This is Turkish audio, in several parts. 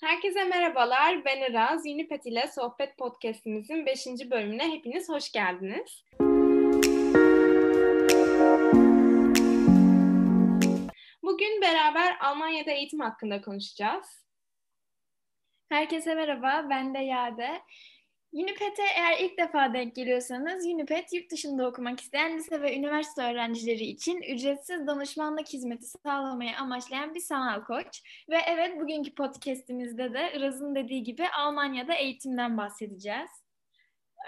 Herkese merhabalar. Ben Iraz. Unipet ile Sohbet Podcast'imizin 5. bölümüne hepiniz hoş geldiniz. Bugün beraber Almanya'da eğitim hakkında konuşacağız. Herkese merhaba. Ben de Yade. Unipet'e eğer ilk defa denk geliyorsanız Unipet yurt dışında okumak isteyen lise ve üniversite öğrencileri için ücretsiz danışmanlık hizmeti sağlamayı amaçlayan bir sanal koç. Ve evet bugünkü podcastimizde de Iraz'ın dediği gibi Almanya'da eğitimden bahsedeceğiz.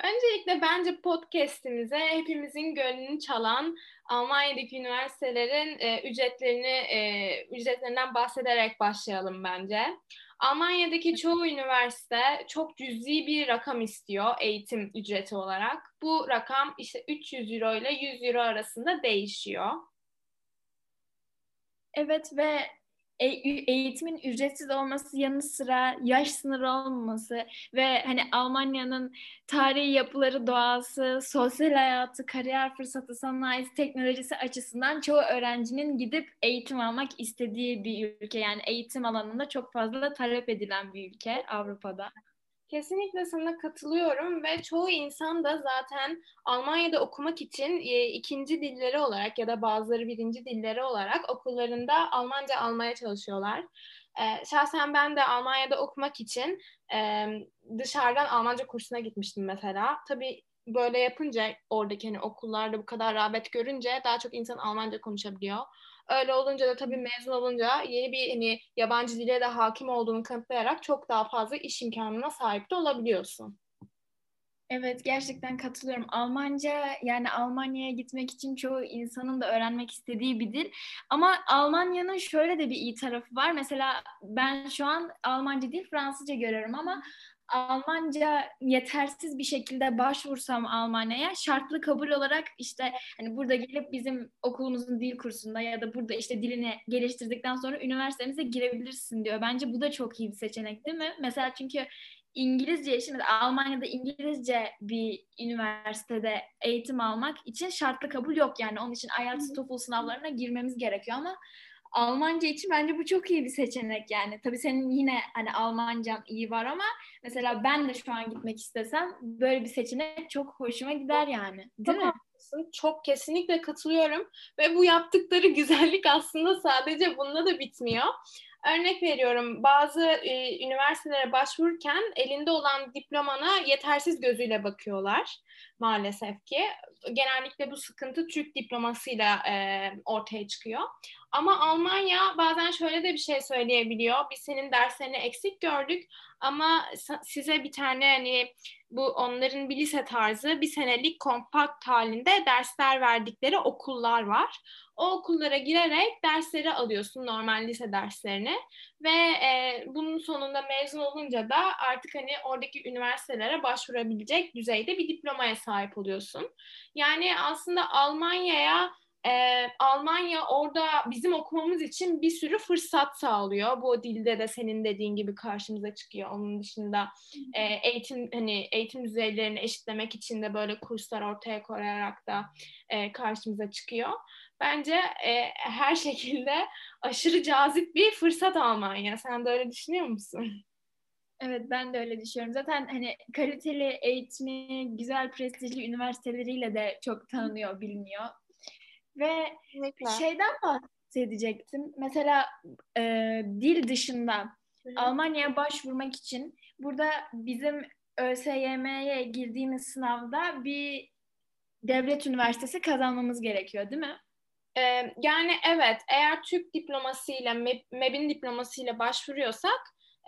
Öncelikle bence podcast'imize hepimizin gönlünü çalan Almanya'daki üniversitelerin e, ücretlerini e, ücretlerinden bahsederek başlayalım bence. Almanya'daki çoğu üniversite çok cüzi bir rakam istiyor eğitim ücreti olarak. Bu rakam işte 300 euro ile 100 euro arasında değişiyor. Evet ve e, eğitimin ücretsiz olması yanı sıra yaş sınırı olmaması ve hani Almanya'nın tarihi yapıları, doğası, sosyal hayatı, kariyer fırsatı, sanayisi, teknolojisi açısından çoğu öğrencinin gidip eğitim almak istediği bir ülke. Yani eğitim alanında çok fazla talep edilen bir ülke Avrupa'da. Kesinlikle sana katılıyorum ve çoğu insan da zaten Almanya'da okumak için e, ikinci dilleri olarak ya da bazıları birinci dilleri olarak okullarında Almanca almaya çalışıyorlar. E, şahsen ben de Almanya'da okumak için e, dışarıdan Almanca kursuna gitmiştim mesela. Tabii böyle yapınca oradaki hani okullarda bu kadar rağbet görünce daha çok insan Almanca konuşabiliyor. Öyle olunca da tabii mezun olunca yeni bir hani yabancı dile de hakim olduğunu kanıtlayarak çok daha fazla iş imkanına sahip de olabiliyorsun. Evet gerçekten katılıyorum. Almanca yani Almanya'ya gitmek için çoğu insanın da öğrenmek istediği bir dil. Ama Almanya'nın şöyle de bir iyi tarafı var. Mesela ben şu an Almanca değil Fransızca görüyorum ama Almanca yetersiz bir şekilde başvursam Almanya'ya şartlı kabul olarak işte hani burada gelip bizim okulumuzun dil kursunda ya da burada işte dilini geliştirdikten sonra üniversitemize girebilirsin diyor. Bence bu da çok iyi bir seçenek değil mi? Mesela çünkü İngilizce, şimdi Almanya'da İngilizce bir üniversitede eğitim almak için şartlı kabul yok. Yani onun için IELTS, TOEFL sınavlarına girmemiz gerekiyor ama Almanca için bence bu çok iyi bir seçenek yani. Tabii senin yine hani Almancan iyi var ama mesela ben de şu an gitmek istesem böyle bir seçenek çok hoşuma gider yani. Değil çok mi? Çok kesinlikle katılıyorum ve bu yaptıkları güzellik aslında sadece bununla da bitmiyor. Örnek veriyorum bazı e, üniversitelere başvururken elinde olan diplomana yetersiz gözüyle bakıyorlar maalesef ki. Genellikle bu sıkıntı Türk diplomasıyla e, ortaya çıkıyor. Ama Almanya bazen şöyle de bir şey söyleyebiliyor. Biz senin derslerini eksik gördük ama size bir tane hani bu onların bir lise tarzı bir senelik kompakt halinde dersler verdikleri okullar var. O okullara girerek dersleri alıyorsun normal lise derslerini ve e, bunun sonunda mezun olunca da artık hani oradaki üniversitelere başvurabilecek düzeyde bir diplomaya sahip oluyorsun. Yani aslında Almanya'ya e, Almanya orada bizim okumamız için bir sürü fırsat sağlıyor. Bu dilde de senin dediğin gibi karşımıza çıkıyor. Onun dışında e, eğitim hani eğitim düzeylerini eşitlemek için de böyle kurslar ortaya koyarak da e, karşımıza çıkıyor. Bence e, her şekilde aşırı cazip bir fırsat Almanya. Sen de öyle düşünüyor musun? Evet ben de öyle düşünüyorum. Zaten hani kaliteli eğitimi, güzel prestijli üniversiteleriyle de çok tanınıyor, biliniyor. Ve Kesinlikle. şeyden bahsedecektim. Mesela e, dil dışında Hı-hı. Almanya'ya başvurmak için burada bizim ÖSYM'ye girdiğimiz sınavda bir devlet üniversitesi kazanmamız gerekiyor değil mi? Ee, yani evet eğer Türk diplomasıyla MEB'in diplomasıyla başvuruyorsak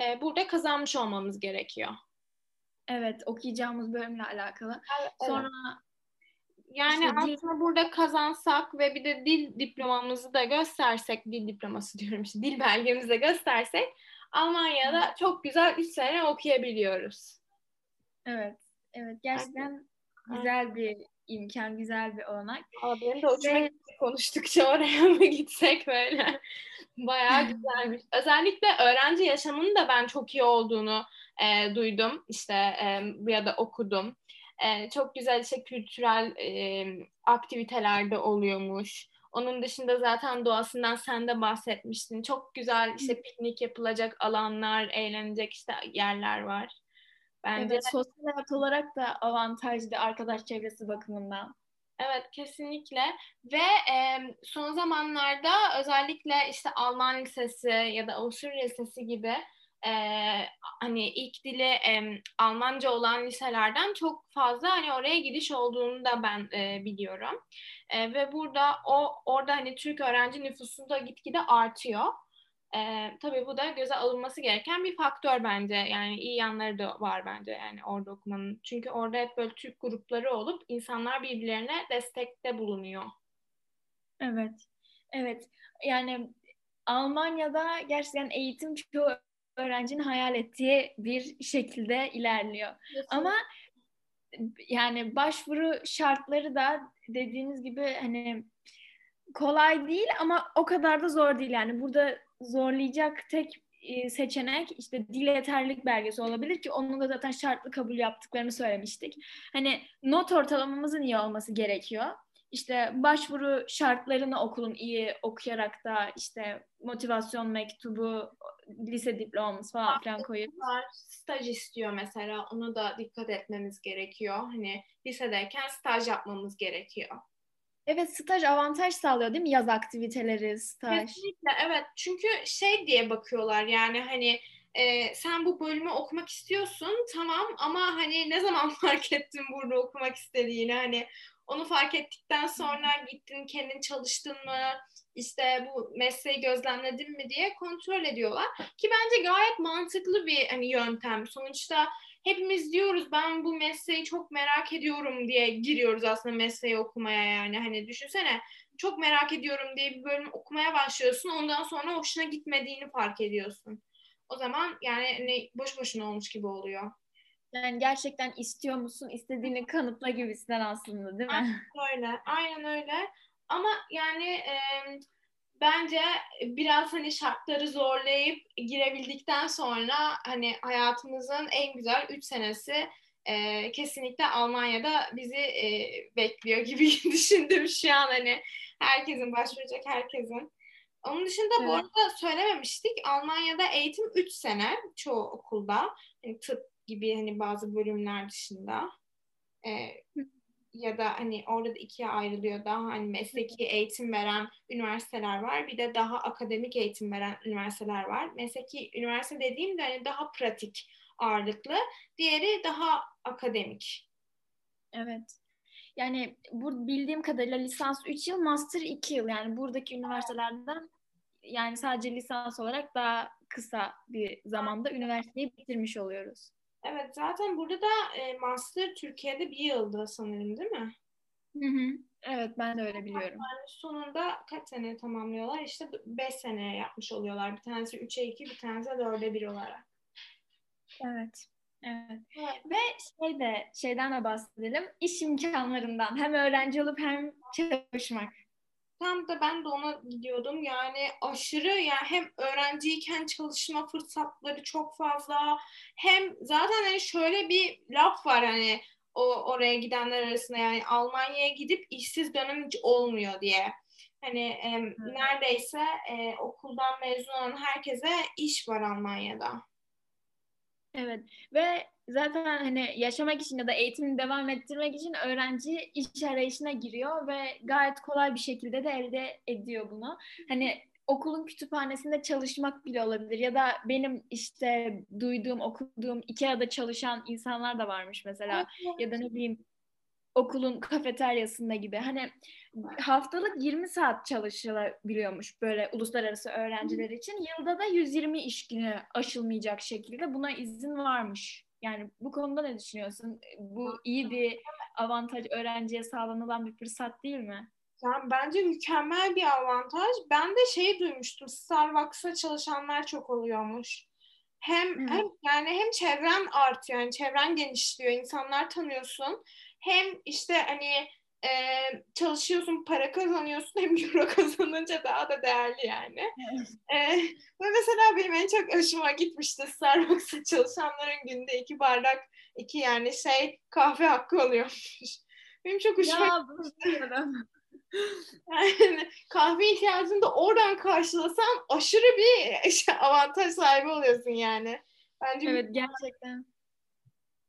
e, burada kazanmış olmamız gerekiyor. Evet okuyacağımız bölümle alakalı. Evet, Sonra yani işte aslında dil... burada kazansak ve bir de dil diplomamızı da göstersek, dil diploması diyorum işte, dil belgemizi de göstersek Almanya'da çok güzel 3 sene okuyabiliyoruz. Evet, evet gerçekten evet. güzel bir imkan, güzel bir olanak. Aa, benim de hoşuma ve... konuştukça oraya mı gitsek böyle. Bayağı güzelmiş. Özellikle öğrenci yaşamının da ben çok iyi olduğunu e, duydum. İşte e, ya da okudum. E, çok güzel işte kültürel e, aktivitelerde oluyormuş. Onun dışında zaten doğasından sen de bahsetmiştin. Çok güzel işte piknik yapılacak alanlar, eğlenecek işte yerler var. Bence evet, sosyal hayat olarak da avantajlı arkadaş çevresi bakımından. Evet kesinlikle ve e, son zamanlarda özellikle işte Alman lisesi ya da Avusturya lisesi gibi e, hani ilk dili e, Almanca olan liselerden çok fazla hani oraya gidiş olduğunu da ben e, biliyorum. E, ve burada o orada hani Türk öğrenci nüfusu da gitgide artıyor. E, tabii bu da göze alınması gereken bir faktör bence. Yani iyi yanları da var bence yani orada okumanın. Çünkü orada hep böyle Türk grupları olup insanlar birbirlerine destekte bulunuyor. Evet. Evet. Yani Almanya'da gerçekten eğitim çoğu öğrencinin hayal ettiği bir şekilde ilerliyor. Evet. Ama yani başvuru şartları da dediğiniz gibi hani kolay değil ama o kadar da zor değil yani burada zorlayacak tek e, seçenek işte dil yeterlilik belgesi olabilir ki onun da zaten şartlı kabul yaptıklarını söylemiştik. Hani not ortalamamızın iyi olması gerekiyor. İşte başvuru şartlarını okulun iyi okuyarak da işte motivasyon mektubu, lise diploması falan filan koyuyoruz. Staj istiyor mesela. Onu da dikkat etmemiz gerekiyor. Hani lisedeyken staj yapmamız gerekiyor. Evet staj avantaj sağlıyor değil mi? Yaz aktiviteleri, staj. Kesinlikle evet. Çünkü şey diye bakıyorlar yani hani e, sen bu bölümü okumak istiyorsun tamam ama hani ne zaman fark ettin burada okumak istediğini hani onu fark ettikten sonra gittin kendin çalıştın mı işte bu mesleği gözlemledin mi diye kontrol ediyorlar ki bence gayet mantıklı bir hani yöntem sonuçta hepimiz diyoruz ben bu mesleği çok merak ediyorum diye giriyoruz aslında mesleği okumaya yani. Hani düşünsene çok merak ediyorum diye bir bölüm okumaya başlıyorsun. Ondan sonra hoşuna gitmediğini fark ediyorsun. O zaman yani ne boş boşuna olmuş gibi oluyor. Yani gerçekten istiyor musun? İstediğini kanıtla gibisinden aslında değil mi? Aynen öyle. Aynen öyle. Ama yani e, bence biraz hani şartları zorlayıp girebildikten sonra hani hayatımızın en güzel üç senesi e, kesinlikle Almanya'da bizi e, bekliyor gibi düşündüm şu an hani herkesin başvuracak herkesin. Onun dışında evet. bu arada söylememiştik Almanya'da eğitim 3 sene çoğu okulda yani tıp gibi hani bazı bölümler dışında. E, ya da hani orada da ikiye ayrılıyor. Daha hani mesleki eğitim veren üniversiteler var. Bir de daha akademik eğitim veren üniversiteler var. Mesleki üniversite dediğimde hani daha pratik ağırlıklı. Diğeri daha akademik. Evet. Yani bu bildiğim kadarıyla lisans 3 yıl, master 2 yıl. Yani buradaki üniversitelerden yani sadece lisans olarak daha kısa bir zamanda üniversiteyi bitirmiş oluyoruz. Evet zaten burada da e, master Türkiye'de bir yılda sanırım değil mi? Hı hı. Evet ben de öyle biliyorum. Yani sonunda kaç sene tamamlıyorlar? İşte 5 seneye yapmış oluyorlar. Bir tanesi 3'e 2, bir tanesi 4'e 1 olarak. Evet. Evet. evet. Ve şey de, şeyden de bahsedelim. İş imkanlarından. Hem öğrenci olup hem çalışmak. Tam da ben de ona gidiyordum. Yani aşırı yani hem öğrenciyken çalışma fırsatları çok fazla hem zaten hani şöyle bir laf var hani o oraya gidenler arasında yani Almanya'ya gidip işsiz dönem hiç olmuyor diye. Hani e, neredeyse e, okuldan mezun olan herkese iş var Almanya'da. Evet ve zaten hani yaşamak için ya da eğitimini devam ettirmek için öğrenci iş arayışına giriyor ve gayet kolay bir şekilde de elde ediyor bunu. Hani okulun kütüphanesinde çalışmak bile olabilir ya da benim işte duyduğum, okuduğum Ikea'da çalışan insanlar da varmış mesela ya da ne bileyim okulun kafeteryasında gibi. Hani haftalık 20 saat çalışılabiliyormuş böyle uluslararası öğrenciler için. Yılda da 120 iş günü aşılmayacak şekilde buna izin varmış. Yani bu konuda ne düşünüyorsun? Bu iyi bir avantaj öğrenciye sağlanılan bir fırsat değil mi? Yani bence mükemmel bir avantaj. Ben de şeyi duymuştum. Starbucks'a çalışanlar çok oluyormuş. Hem hmm. hem yani hem çevren artıyor, yani çevren genişliyor, insanlar tanıyorsun. Hem işte hani e, çalışıyorsun, para kazanıyorsun hem euro kazanınca daha da değerli yani. e, ve mesela benim en çok hoşuma gitmişti Starbucks'ta çalışanların günde iki bardak, iki yani şey kahve hakkı oluyormuş. Benim çok hoşuma ya, gitmişti. Yani kahve ihtiyacını da oradan karşılasan aşırı bir avantaj sahibi oluyorsun yani. Bence evet gerçekten.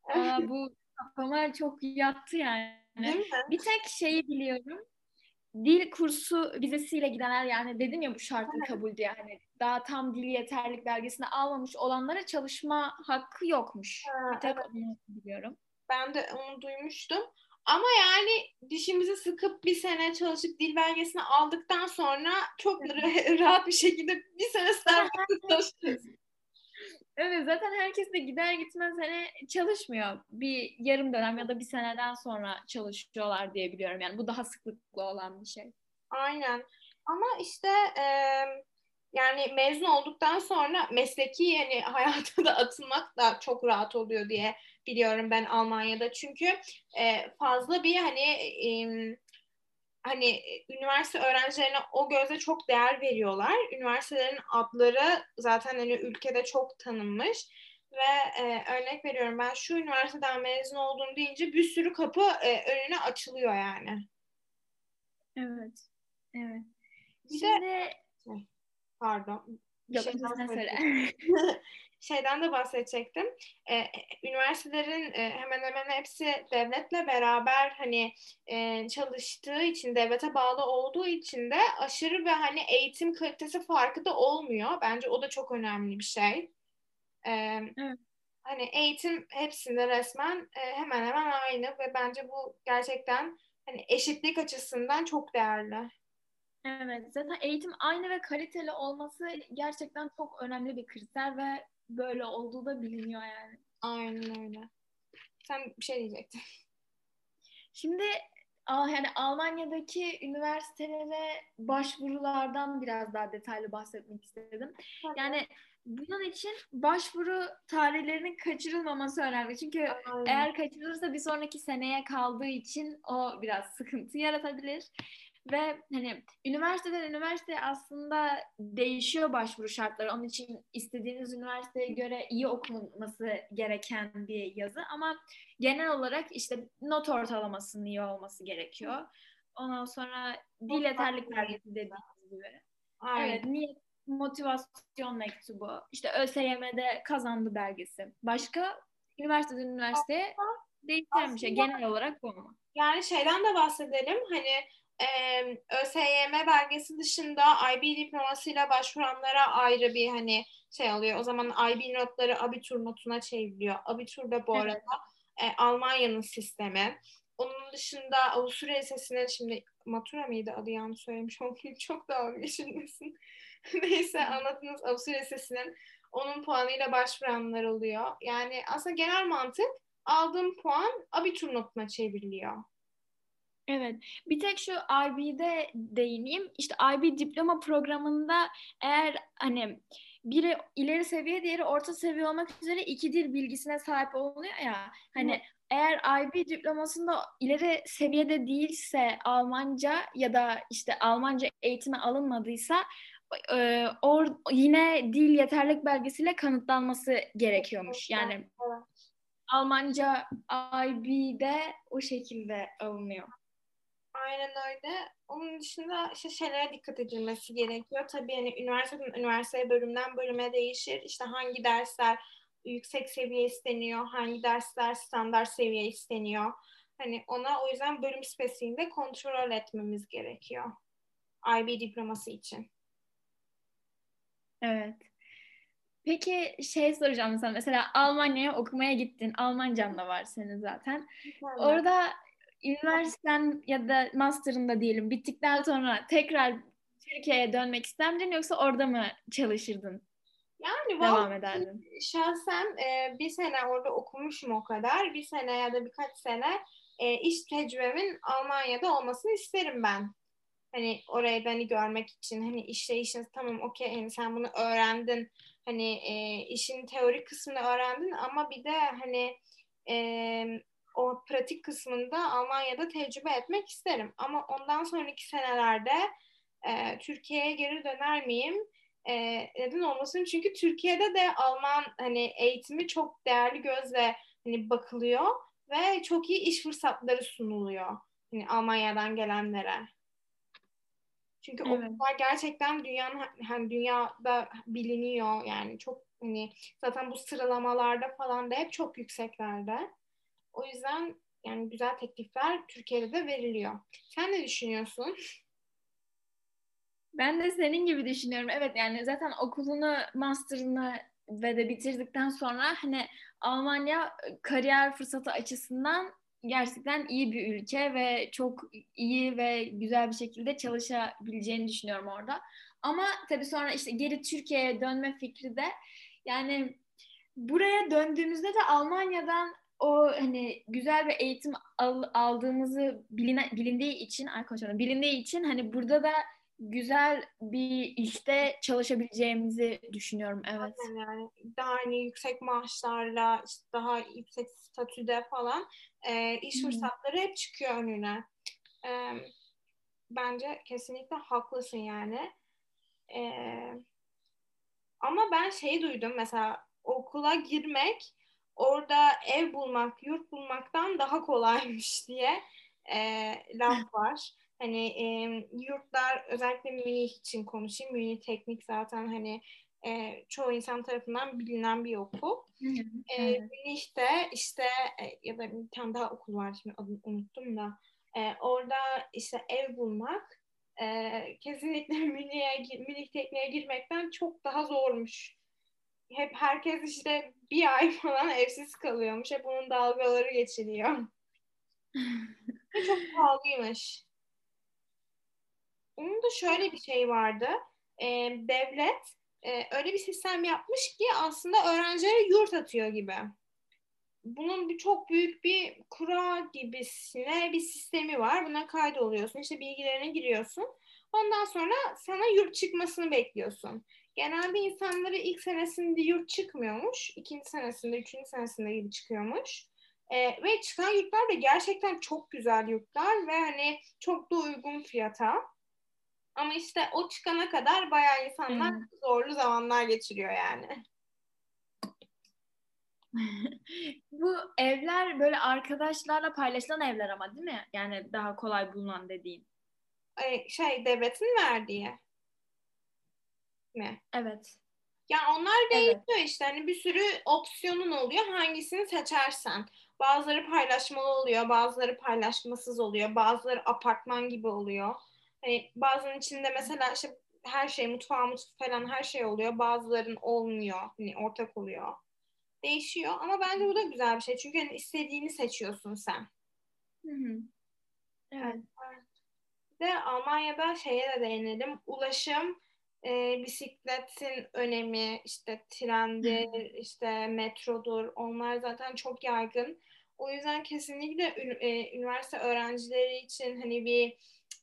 Aa, bu kafama çok yattı yani. Bir tek şeyi biliyorum. Dil kursu vizesiyle gidenler yani dedim ya bu şartlı kabul diye hani daha tam dil yeterlik belgesini almamış olanlara çalışma hakkı yokmuş. Ha, bir tek evet. onu biliyorum. Ben de onu duymuştum. Ama yani dişimizi sıkıp bir sene çalışıp dil belgesini aldıktan sonra çok rahat bir şekilde bir sene serbest çalışırız. Evet zaten herkes de gider gitmez hani çalışmıyor. Bir yarım dönem ya da bir seneden sonra çalışıyorlar diye biliyorum. Yani bu daha sıklıkla olan bir şey. Aynen. Ama işte e, yani mezun olduktan sonra mesleki yani hayata da atılmak da çok rahat oluyor diye biliyorum ben Almanya'da. Çünkü e, fazla bir hani e, hani üniversite öğrencilerine o gözle çok değer veriyorlar. Üniversitelerin adları zaten hani ülkede çok tanınmış ve e, örnek veriyorum ben şu üniversiteden mezun oldum deyince bir sürü kapı e, önüne açılıyor yani. Evet. Evet. Bir Şimdi de, pardon. Yok, şey söyle. şeyden de bahsedecektim. E, üniversitelerin e, hemen hemen hepsi devletle beraber hani e, çalıştığı için, devlete bağlı olduğu için de aşırı ve hani eğitim kalitesi farkı da olmuyor. Bence o da çok önemli bir şey. E, evet. Hani eğitim hepsinde resmen e, hemen hemen aynı ve bence bu gerçekten hani eşitlik açısından çok değerli. Evet, zaten eğitim aynı ve kaliteli olması gerçekten çok önemli bir kriter ve böyle olduğu da biliniyor yani. Aynen öyle. Sen bir şey diyecektin. Şimdi yani Almanya'daki üniversitelere başvurulardan biraz daha detaylı bahsetmek istedim. Tabii. Yani bunun için başvuru tarihlerinin kaçırılmaması önemli. Çünkü Aynen. eğer kaçırılırsa bir sonraki seneye kaldığı için o biraz sıkıntı yaratabilir. Ve hani üniversiteden üniversiteye aslında değişiyor başvuru şartları. Onun için istediğiniz üniversiteye göre iyi okunması gereken bir yazı. Ama genel olarak işte not ortalamasının iyi olması gerekiyor. Ondan sonra dil yeterlik belgesi dediğimiz gibi. Aynen. Evet, niyet, motivasyon mektubu, işte ÖSYM'de kazandı belgesi. Başka üniversiteden üniversiteye değişen bir şey. Genel olarak bu mu? Yani şeyden de bahsedelim. Hani e, ÖSYM belgesi dışında IB diplomasıyla başvuranlara ayrı bir hani şey oluyor. O zaman IB notları abitur notuna çevriliyor. Abitur da bu arada e, Almanya'nın sistemi. Onun dışında Avusturya Lisesi'nin şimdi matura mıydı adı yanlış söylemiş olayım çok dalga geçilmesin. Neyse anladınız Avusturya Lisesi'nin onun puanıyla başvuranlar oluyor. Yani aslında genel mantık aldığım puan abitur notuna çevriliyor. Evet. Bir tek şu IB'de değineyim. İşte IB diploma programında eğer hani biri ileri seviye diğeri orta seviye olmak üzere iki dil bilgisine sahip oluyor ya. Hani Hı. eğer IB diplomasında ileri seviyede değilse Almanca ya da işte Almanca eğitimi alınmadıysa e, or, yine dil yeterlik belgesiyle kanıtlanması gerekiyormuş. Yani Almanca IB'de o şekilde alınıyor. Aynen öyle. Onun dışında işte şeylere dikkat edilmesi gerekiyor. Tabii yani üniversiteden üniversiteye, bölümden bölüme değişir. İşte hangi dersler yüksek seviye isteniyor, hangi dersler standart seviye isteniyor. Hani ona o yüzden bölüm spesifiğinde kontrol etmemiz gerekiyor. IB diploması için. Evet. Peki şey soracağım sana. Mesela Almanya'ya okumaya gittin. Almancan da var senin zaten. Aynen. Orada üniversiten ya da master'ında diyelim bittikten sonra tekrar Türkiye'ye dönmek ister miydin yoksa orada mı çalışırdın? Yani devam ederdin. Şahsen e, bir sene orada okumuşum o kadar. Bir sene ya da birkaç sene e, iş tecrübemin Almanya'da olmasını isterim ben. Hani orayı hani görmek için hani işleyişiniz tamam okey hani sen bunu öğrendin. Hani e, işin teorik kısmını öğrendin ama bir de hani e, o pratik kısmında Almanya'da tecrübe etmek isterim. Ama ondan sonraki senelerde e, Türkiye'ye geri döner miyim? E, neden olmasın? Çünkü Türkiye'de de Alman hani eğitimi çok değerli gözle hani bakılıyor ve çok iyi iş fırsatları sunuluyor hani Almanya'dan gelenlere. Çünkü evet. okullar gerçekten dünyanın hani dünyada biliniyor yani çok hani zaten bu sıralamalarda falan da hep çok yükseklerde. O yüzden yani güzel teklifler Türkiye'de de veriliyor. Sen ne düşünüyorsun? Ben de senin gibi düşünüyorum. Evet yani zaten okulunu, master'ını ve de bitirdikten sonra hani Almanya kariyer fırsatı açısından gerçekten iyi bir ülke ve çok iyi ve güzel bir şekilde çalışabileceğini düşünüyorum orada. Ama tabii sonra işte geri Türkiye'ye dönme fikri de yani buraya döndüğümüzde de Almanya'dan o hani güzel bir eğitim al, aldığımızı biline, bilindiği için konuşalım bilindiği için hani burada da güzel bir işte çalışabileceğimizi düşünüyorum. Evet. Yani daha hani yüksek maaşlarla işte daha yüksek statüde falan e, iş hmm. fırsatları hep çıkıyor önüne. E, bence kesinlikle haklısın yani. E, ama ben şeyi duydum mesela okula girmek orada ev bulmak, yurt bulmaktan daha kolaymış diye e, laf var. Hani e, yurtlar özellikle Münih için konuşayım. Münih Teknik zaten hani e, çoğu insan tarafından bilinen bir okul. e, Münih'te işte e, ya da bir tane daha okul var şimdi adını unuttum da e, orada işte ev bulmak e, kesinlikle Münih'e Münih Tekniğe girmekten çok daha zormuş. Hep herkes işte bir ay falan evsiz kalıyormuş. Hep onun dalgaları geçiliyor. çok pahalıymış. Onun da şöyle bir şey vardı. E, devlet e, öyle bir sistem yapmış ki aslında öğrencilere yurt atıyor gibi. Bunun bir çok büyük bir kura gibisine bir sistemi var. Buna kaydoluyorsun. İşte bilgilerini giriyorsun. Ondan sonra sana yurt çıkmasını bekliyorsun. Genelde insanları ilk senesinde yurt çıkmıyormuş. ikinci senesinde, üçüncü senesinde gibi çıkıyormuş. Ee, ve çıkan yurtlar da gerçekten çok güzel yurtlar ve hani çok da uygun fiyata. Ama işte o çıkana kadar bayağı insanlar hmm. zorlu zamanlar geçiriyor yani. Bu evler böyle arkadaşlarla paylaşılan evler ama değil mi? Yani daha kolay bulunan dediğin. Şey devletin verdiği mi? Evet. Ya onlar değişiyor evet. işte hani bir sürü opsiyonun oluyor hangisini seçersen. Bazıları paylaşmalı oluyor, bazıları paylaşmasız oluyor, bazıları apartman gibi oluyor. Hani bazılarının içinde mesela işte her şey mutfağı mutfağı falan her şey oluyor. Bazıların olmuyor. Hani ortak oluyor. Değişiyor ama bence bu da güzel bir şey. Çünkü hani istediğini seçiyorsun sen. Hı hı. Evet. evet. de Almanya'da şeye de değinelim. Ulaşım, e, bisikletin önemi, işte trendir, işte metrodur. Onlar zaten çok yaygın. O yüzden kesinlikle e, üniversite öğrencileri için hani bir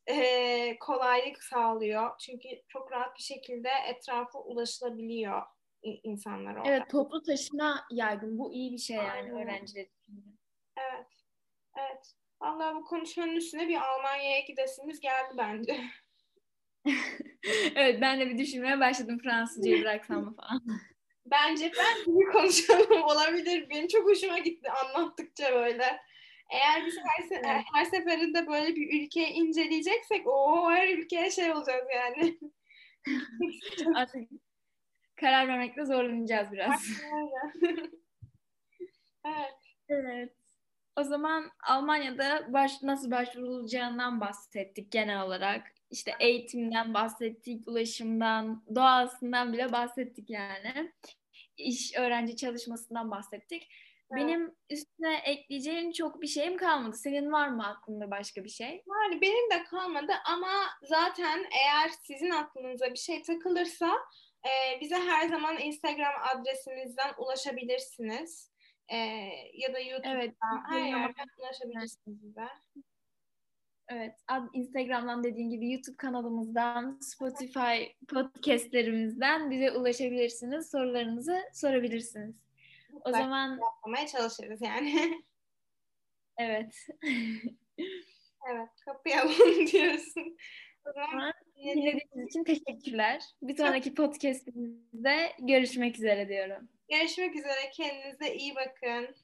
e, kolaylık sağlıyor. Çünkü çok rahat bir şekilde etrafa ulaşılabiliyor insanlar orada. Evet toplu taşıma yaygın. Bu iyi bir şey yani Aynen. öğrenciler için. Evet. Evet. Vallahi bu konuşmanın üstüne bir Almanya'ya gidesimiz geldi bence. evet ben de bir düşünmeye başladım Fransızcayı bıraksam mı falan. Bence ben bir konuşalım olabilir. Benim çok hoşuma gitti anlattıkça böyle. Eğer biz her, se- evet. her seferinde böyle bir ülkeyi inceleyeceksek o her ülkeye şey olacağız yani. Artık karar vermekte zorlanacağız biraz. evet. Evet. O zaman Almanya'da baş, nasıl başvurulacağından bahsettik genel olarak. İşte eğitimden bahsettik, ulaşımdan, doğasından bile bahsettik yani. İş, öğrenci çalışmasından bahsettik. Benim üstüne ekleyeceğim çok bir şeyim kalmadı. Senin var mı aklında başka bir şey? Yani benim de kalmadı ama zaten eğer sizin aklınıza bir şey takılırsa e, bize her zaman Instagram adresimizden ulaşabilirsiniz. E, ya da YouTube'da evet, her yerden ulaşabilirsiniz bize. Evet, Instagram'dan dediğin gibi YouTube kanalımızdan, Spotify podcastlerimizden bize ulaşabilirsiniz. Sorularınızı sorabilirsiniz. O zaman yapmaya çalışırız yani. evet. evet, kapayalım diyorsun. O zaman dinlediğiniz için teşekkürler. Bir sonraki podcastimizde görüşmek üzere diyorum. Görüşmek üzere. Kendinize iyi bakın.